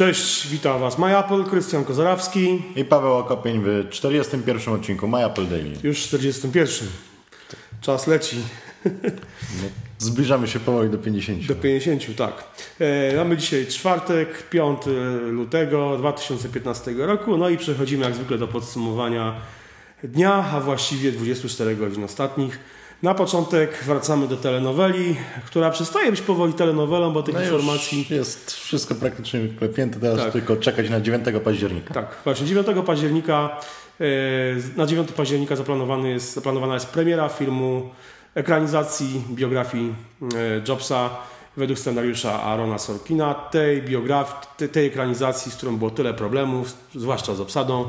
Cześć, witam Was MyApple, Krystian Kozarawski. I Paweł Okopień w 41 odcinku MyApple Daily. Już 41. Czas leci. No, zbliżamy się powoli do 50. Do 50, tak. E, mamy dzisiaj czwartek, 5 lutego 2015 roku. No i przechodzimy jak zwykle do podsumowania dnia, a właściwie 24 godzin ostatnich. Na początek wracamy do telenoweli, która przestaje być powoli telenowelą, bo tych No informacji... jest wszystko praktycznie wyklepięte, teraz Tak. tylko czekać na 9 października. Tak, właśnie 9 października, e, na 9 października zaplanowany jest, zaplanowana jest premiera filmu ekranizacji biografii e, Jobsa według scenariusza Arona Sorkina. Tej biografii, tej, ekranizacji, z którą było tyle problemów, zwłaszcza z obsadą,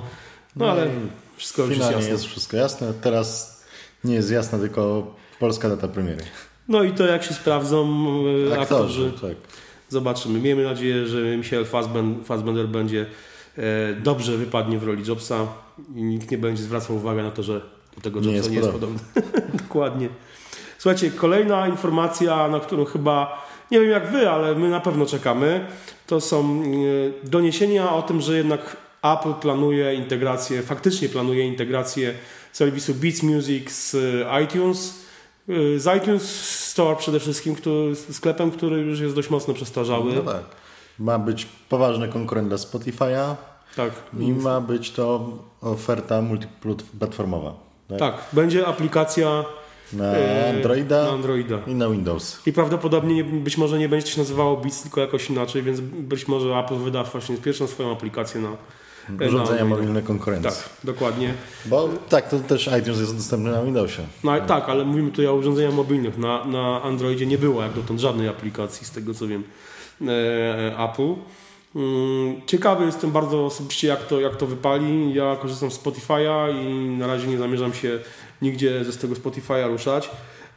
no, No ale wszystko już jest jasne. jest wszystko jasne. Teraz nie jest jasna tylko polska data premiery. No i to jak się sprawdzą e, aktorzy, Aktorzy, tak. zobaczymy. Miejmy nadzieję, że Michael Fassben- Fassbender będzie e, dobrze wypadnie w roli Jobsa i nikt nie będzie zwracał uwagi na to, że do tego Nie Jobsa jest nie jest podobny. Dokładnie. Słuchajcie, kolejna informacja, na którą chyba, nie wiem jak wy, ale my na pewno czekamy, to są e, doniesienia o tym, że jednak Apple planuje integrację, faktycznie planuje integrację serwisu Beats Music z e, iTunes. E, Z iTunes Store przede wszystkim, który, sklepem, który już jest dość mocno przestarzały. No tak. Ma być poważny konkurent dla Spotify'a Tak. i ma być to oferta multiplatformowa. Tak? Tak, będzie aplikacja Na e, Androida na Androida. i na Windows. I prawdopodobnie nie, być może nie będzie się nazywało Beats, tylko jakoś inaczej, więc być może Apple wyda właśnie pierwszą swoją aplikację na Urządzenia Androida. mobilne konkurencji. Tak, dokładnie. Bo tak, to też iTunes jest dostępny na Windowsie. No ale tak, ale mówimy tutaj o urządzeniach mobilnych. Na, na Androidzie nie było jak dotąd żadnej aplikacji, z tego co wiem, e, Apple. Mm, Ciekawy jestem bardzo osobiście, jak to, jak to wypali. Ja korzystam z Spotify'a i na razie nie zamierzam się nigdzie ze z tego Spotify'a ruszać.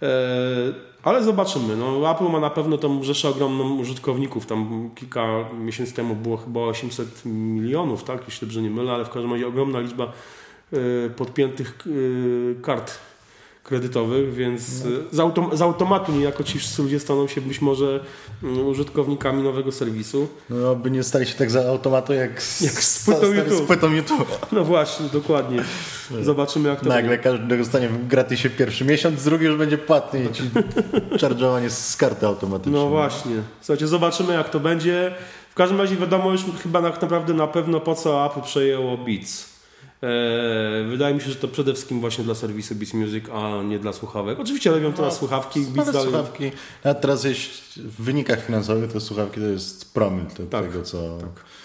E, Ale zobaczymy. No, Apple ma na pewno tą rzeszę ogromną użytkowników. Tam kilka miesięcy temu było chyba 800 milionów, tak? Jeśli dobrze nie mylę, ale w każdym razie ogromna liczba e, podpiętych e, kart kredytowych, więc No. e, z, autom- z automatu niejako ci wszyscy ludzie staną się być może mm, użytkownikami nowego serwisu. No, by nie stali się tak za automatu jak z, Jak z płytą YouTube. Z płytą YouTube. No właśnie, dokładnie. Zobaczymy jak to Nagle będzie. każdy dostanie w gratisie pierwszy miesiąc, drugi już będzie płatny i ci charge'owanie z karty automatycznej. No właśnie. Słuchajcie, zobaczymy jak to będzie. W każdym razie wiadomo już chyba tak naprawdę na pewno po co Apple przejęło Beats. Eee, wydaje mi się, że to przede wszystkim właśnie dla serwisu Beats Music, a nie dla słuchawek. Oczywiście robią teraz No, słuchawki. Beats dalej... słuchawki, a teraz jest w wynikach finansowych te słuchawki to jest promil Tak, tego, co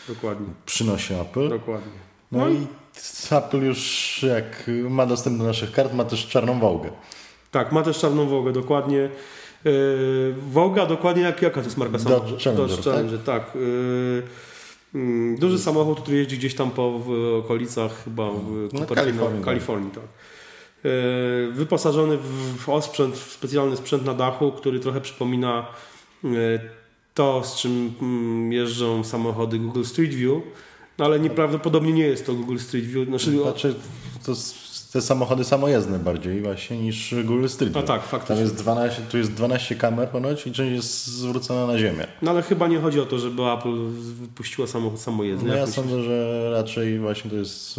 Dokładnie, przynosi Apple. dokładnie. No, No i Apple już jak ma dostęp do naszych kart, ma też czarną Wołgę. Tak, ma też czarną Wołgę, dokładnie. Yy, Wołga, dokładnie jak, jaka to jest marka samochodu? Dodge Challenger, Dodge Challenger, tak. Yy, mm, duży samochód, który jeździ gdzieś tam po okolicach chyba w No, Cupertino, Kalifornii, Kalifornii tak. Yy, wyposażony w, osprzęt, w specjalny sprzęt na dachu, który trochę przypomina yy, to, z czym mm, jeżdżą samochody Google Street View, no ale nieprawdopodobnie nie jest to Google Street View. Znaczy, Znaczy, to te samochody samojezdne bardziej właśnie niż Google Street View. tak, Tam faktycznie. jest 12, tu jest 12 kamer ponoć i część jest zwrócona na ziemię. No ale chyba nie chodzi o to, żeby Apple wypuściła samochód samojezdny. No ja myślisz? sądzę, że raczej właśnie to jest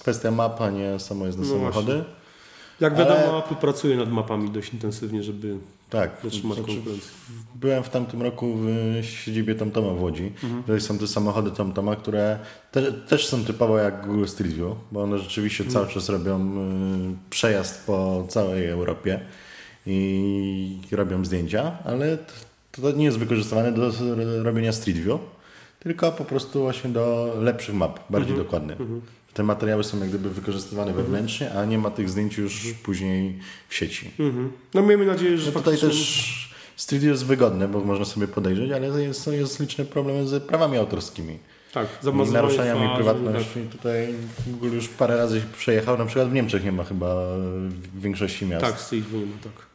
kwestia map, a nie samojezdne No samochody. Jak wiadomo, Ale- Apple pracuje nad mapami dość intensywnie, żeby Tak. Znaczy, byłem w tamtym roku w siedzibie TomToma w Łodzi. Mhm. To są te samochody TomToma, które te, też są typowo jak Google Street View, bo one rzeczywiście Mhm. cały czas robią y, przejazd po całej Europie i robią zdjęcia, ale t- to nie jest wykorzystywane do robienia Street View, tylko po prostu właśnie do lepszych map, bardziej Mhm. dokładnych. Te materiały są jak gdyby wykorzystywane wewnętrznie, a nie ma tych zdjęć już później w sieci. Mhm. No miejmy nadzieję, że No tutaj faktycznie... też View jest wygodne, bo można sobie podejrzeć, ale jest, są jest liczne problemy z prawami autorskimi Tak, i naruszeniami twarzy, prywatności. Tutaj Google już parę razy przejechał, na przykład w Niemczech nie ma chyba w większości miast. Tak, tak View, no tak.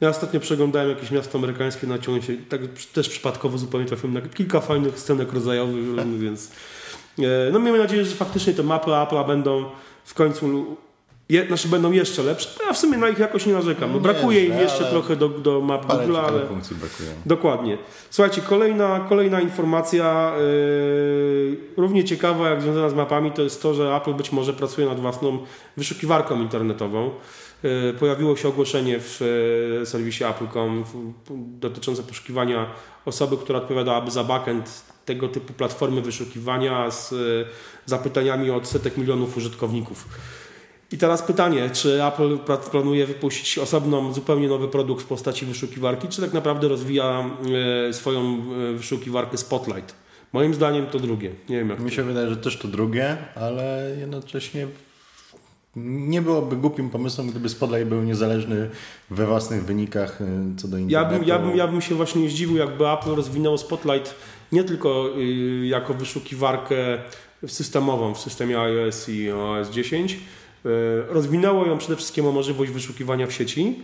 Ja ostatnio przeglądałem jakieś miasto amerykańskie na ciągnięcie, tak też przypadkowo zupełnie trafiłem na kilka fajnych scenek rodzajowych, więc no miejmy nadzieję, że faktycznie te mapy Apple'a będą w końcu Je, znaczy będą jeszcze lepsze. Ja w sumie na ich jakoś nie narzekam. No, brakuje im jeszcze trochę do, do map Google, ale funkcji brakuje. dokładnie. Słuchajcie, kolejna, kolejna informacja, yy, równie ciekawa jak związana z mapami, to jest to, że Apple być może pracuje nad własną wyszukiwarką internetową. Yy, Pojawiło się ogłoszenie w yy, serwisie Apple.com dotyczące poszukiwania osoby, która odpowiadałaby za backend tego typu platformy wyszukiwania z yy, zapytaniami od setek milionów użytkowników. I teraz pytanie, czy Apple planuje wypuścić osobną, zupełnie nowy produkt w postaci wyszukiwarki, czy tak naprawdę rozwija e, swoją e, wyszukiwarkę Spotlight? Moim zdaniem to drugie. Nie wiem jak Mi się wydaje, że też to drugie, ale jednocześnie nie byłoby głupim pomysłem, gdyby Spotlight był niezależny we własnych wynikach co do Ja internetu. bym, ja, bym, ja bym się właśnie zdziwił, jakby Apple rozwinęło Spotlight nie tylko y, jako wyszukiwarkę systemową w systemie iOS i OS 10, y, rozwinęło ją przede wszystkim o możliwość wyszukiwania w sieci,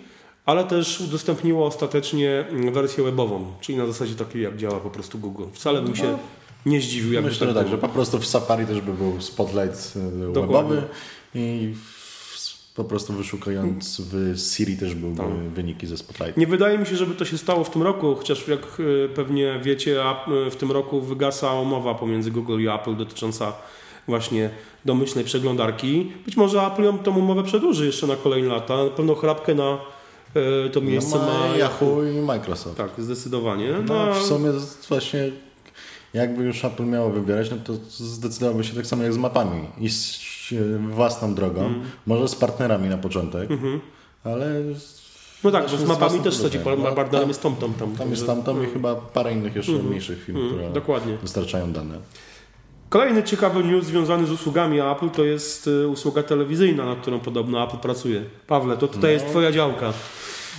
ale też udostępniło ostatecznie mm, wersję webową, czyli na zasadzie takiej jak działa po prostu Google. Wcale bym się No. nie zdziwił, jakby Myślę, że tak tak, że po prostu w Safari też by był Spotlight y, Dokładnie. webowy i w, po prostu wyszukując w Siri też byłby Tak. wyniki ze Spotlight. Nie wydaje mi się, żeby to się stało w tym roku, chociaż jak y, pewnie wiecie, y, w tym roku wygasa umowa pomiędzy Google i Apple dotycząca właśnie domyślnej przeglądarki. Być może Apple ją tą umowę przedłuży jeszcze na kolejne lata. Na pewno chrapkę na y, to miejsce no, ma ma Yahoo i Microsoft. Tak, zdecydowanie. No, No, w sumie właśnie jakby już Apple miało wybierać, no to zdecydowałoby się tak samo jak z mapami. Iść własną drogą, Mm. może z partnerami na początek, ale no tak, bo z mapami też produktem. No, partnerem tam- jest tom, tom, tam. tam jest Także- tamto i chyba parę innych jeszcze mniejszych firm, Mm, które Dokładnie. dostarczają dane. Kolejny ciekawy news związany z usługami Apple to jest y, usługa telewizyjna, nad którą podobno Apple pracuje. Pawle, to tutaj jest Twoja działka.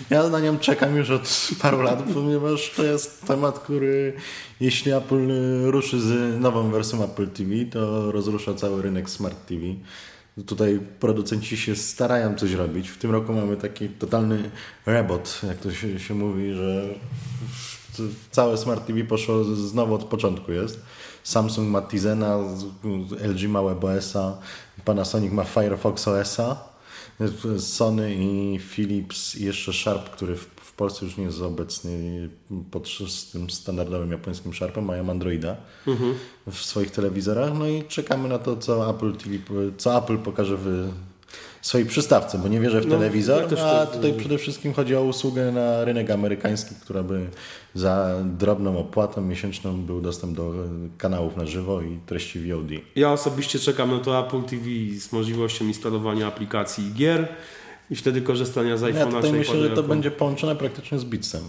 Ja na nią czekam już od paru lat, ponieważ to jest temat, który jeśli Apple ruszy z nową wersją Apple TV, to rozrusza cały rynek Smart TV. Tutaj producenci się starają coś robić. W tym roku mamy taki totalny rebot, jak to się, się mówi, że całe Smart TV poszło znowu od początku jest. Samsung ma Tizena, LG ma WebOS-a, Panasonic ma Firefox OS-a. Sony i Philips i jeszcze Sharp, który w, w Polsce już nie jest obecny pod tym standardowym japońskim Sharpem, mają Androida w swoich telewizorach. No i czekamy na to, co Apple TV, co Apple pokaże w swojej przystawce, bo nie wierzę w No, telewizor, ja a tutaj przede wszystkim chodzi o usługę na rynek amerykański, która by za drobną opłatą miesięczną był dostęp do e, kanałów na żywo i treści VOD. Ja osobiście czekam na to Apple TV z możliwością instalowania aplikacji i gier i wtedy korzystania z Ja iPhone'a tutaj czy myślę, że to będzie połączone praktycznie z Bitsem.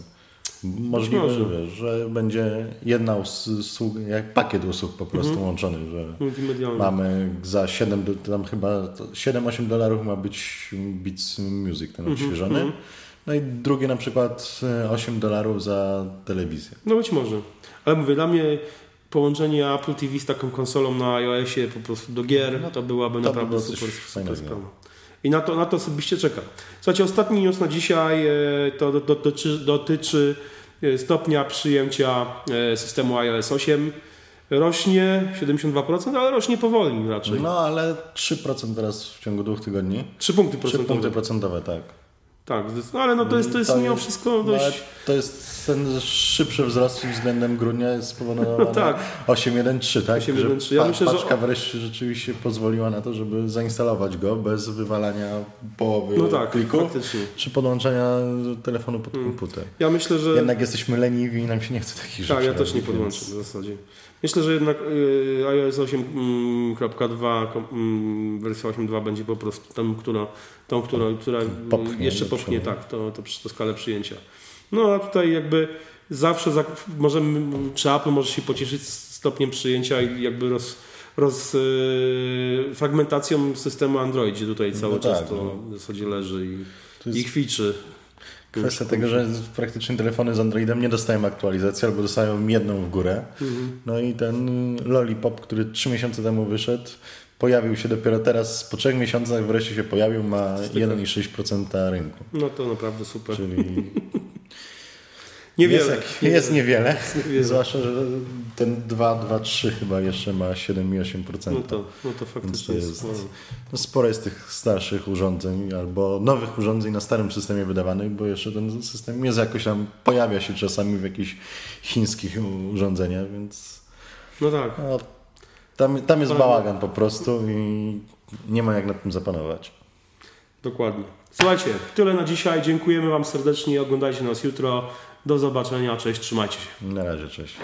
Możliwe, może. że, wiesz, że będzie jedna usługa, jak pakiet usług po prostu Mhm. łączony, że mamy za 7, do- tam chyba to 7-8 dolarów ma być Beats Music, ten odświeżony. No i drugie na przykład e, 8 dolarów za telewizję. No być może. Ale mówię, dla mnie połączenie Apple TV z taką konsolą na iOSie po prostu do gier, to byłaby by naprawdę coś super, super sprawa. I na to, na to osobiście czekam. Słuchajcie, ostatni news na dzisiaj e, to do- do- dotyczy, dotyczy e, stopnia przyjęcia e, systemu iOS 8. Rośnie 72%, ale rośnie powoli raczej. No ale 3% teraz w ciągu dwóch tygodni. 3 punkty 3 procentowe. punkty procentowe, tak. Tak, no ale no to jest, to jest To mimo jest- wszystko No, dość... to jest ten szybszy wzrost względem grudnia jest spowodowany No tak. 8.1.3, tak? 8.1.3. Że Ja pa- myślę, że- paczka wreszcie rzeczywiście pozwoliła na to, żeby zainstalować go bez wywalania połowy No tak, faktycznie. czy podłączania telefonu pod komputer. Ja myślę, że... Jednak jesteśmy leniwi i nam się nie chce takich rzeczy Tak, ja też nie robić, podłączę więc- w zasadzie. Myślę, że jednak y, iOS 8.2 mm, wersja 8.2 będzie po prostu tą, która, tą, która, która Popchnie jeszcze popchnie tak, to, to, to skalę przyjęcia. No a tutaj jakby zawsze za, możemy, czy Apple może się pocieszyć stopniem przyjęcia i jakby roz, roz, y, fragmentacją systemu Android, gdzie tutaj cały No czas tak, to no. w zasadzie leży i, jest i kwiczy. Kwestia tego, że praktycznie telefony z Androidem nie dostają aktualizacji albo dostają jedną w górę. Mhm. No i ten Lollipop, który trzy miesiące temu wyszedł, pojawił się dopiero teraz, po trzech miesiącach wreszcie się pojawił, ma 1,6% rynku. No to naprawdę super. Czyli Niewiele. Jest, jak, jest niewiele, niewiele. zwłaszcza, że ten 2-2-3 chyba jeszcze ma 7,8%. No to, no to faktycznie to jest. jest, sporo. no sporo jest tych starszych urządzeń albo nowych urządzeń na starym systemie wydawanych, bo jeszcze ten system jest jakoś tam, pojawia się czasami w jakichś chińskich urządzeniach, więc No tak. no, tam, tam jest bałagan po prostu i nie ma jak nad tym zapanować. Dokładnie. Słuchajcie, tyle na dzisiaj. Dziękujemy Wam serdecznie. Oglądajcie nas jutro. Do zobaczenia. Cześć, trzymajcie się. Na razie, cześć.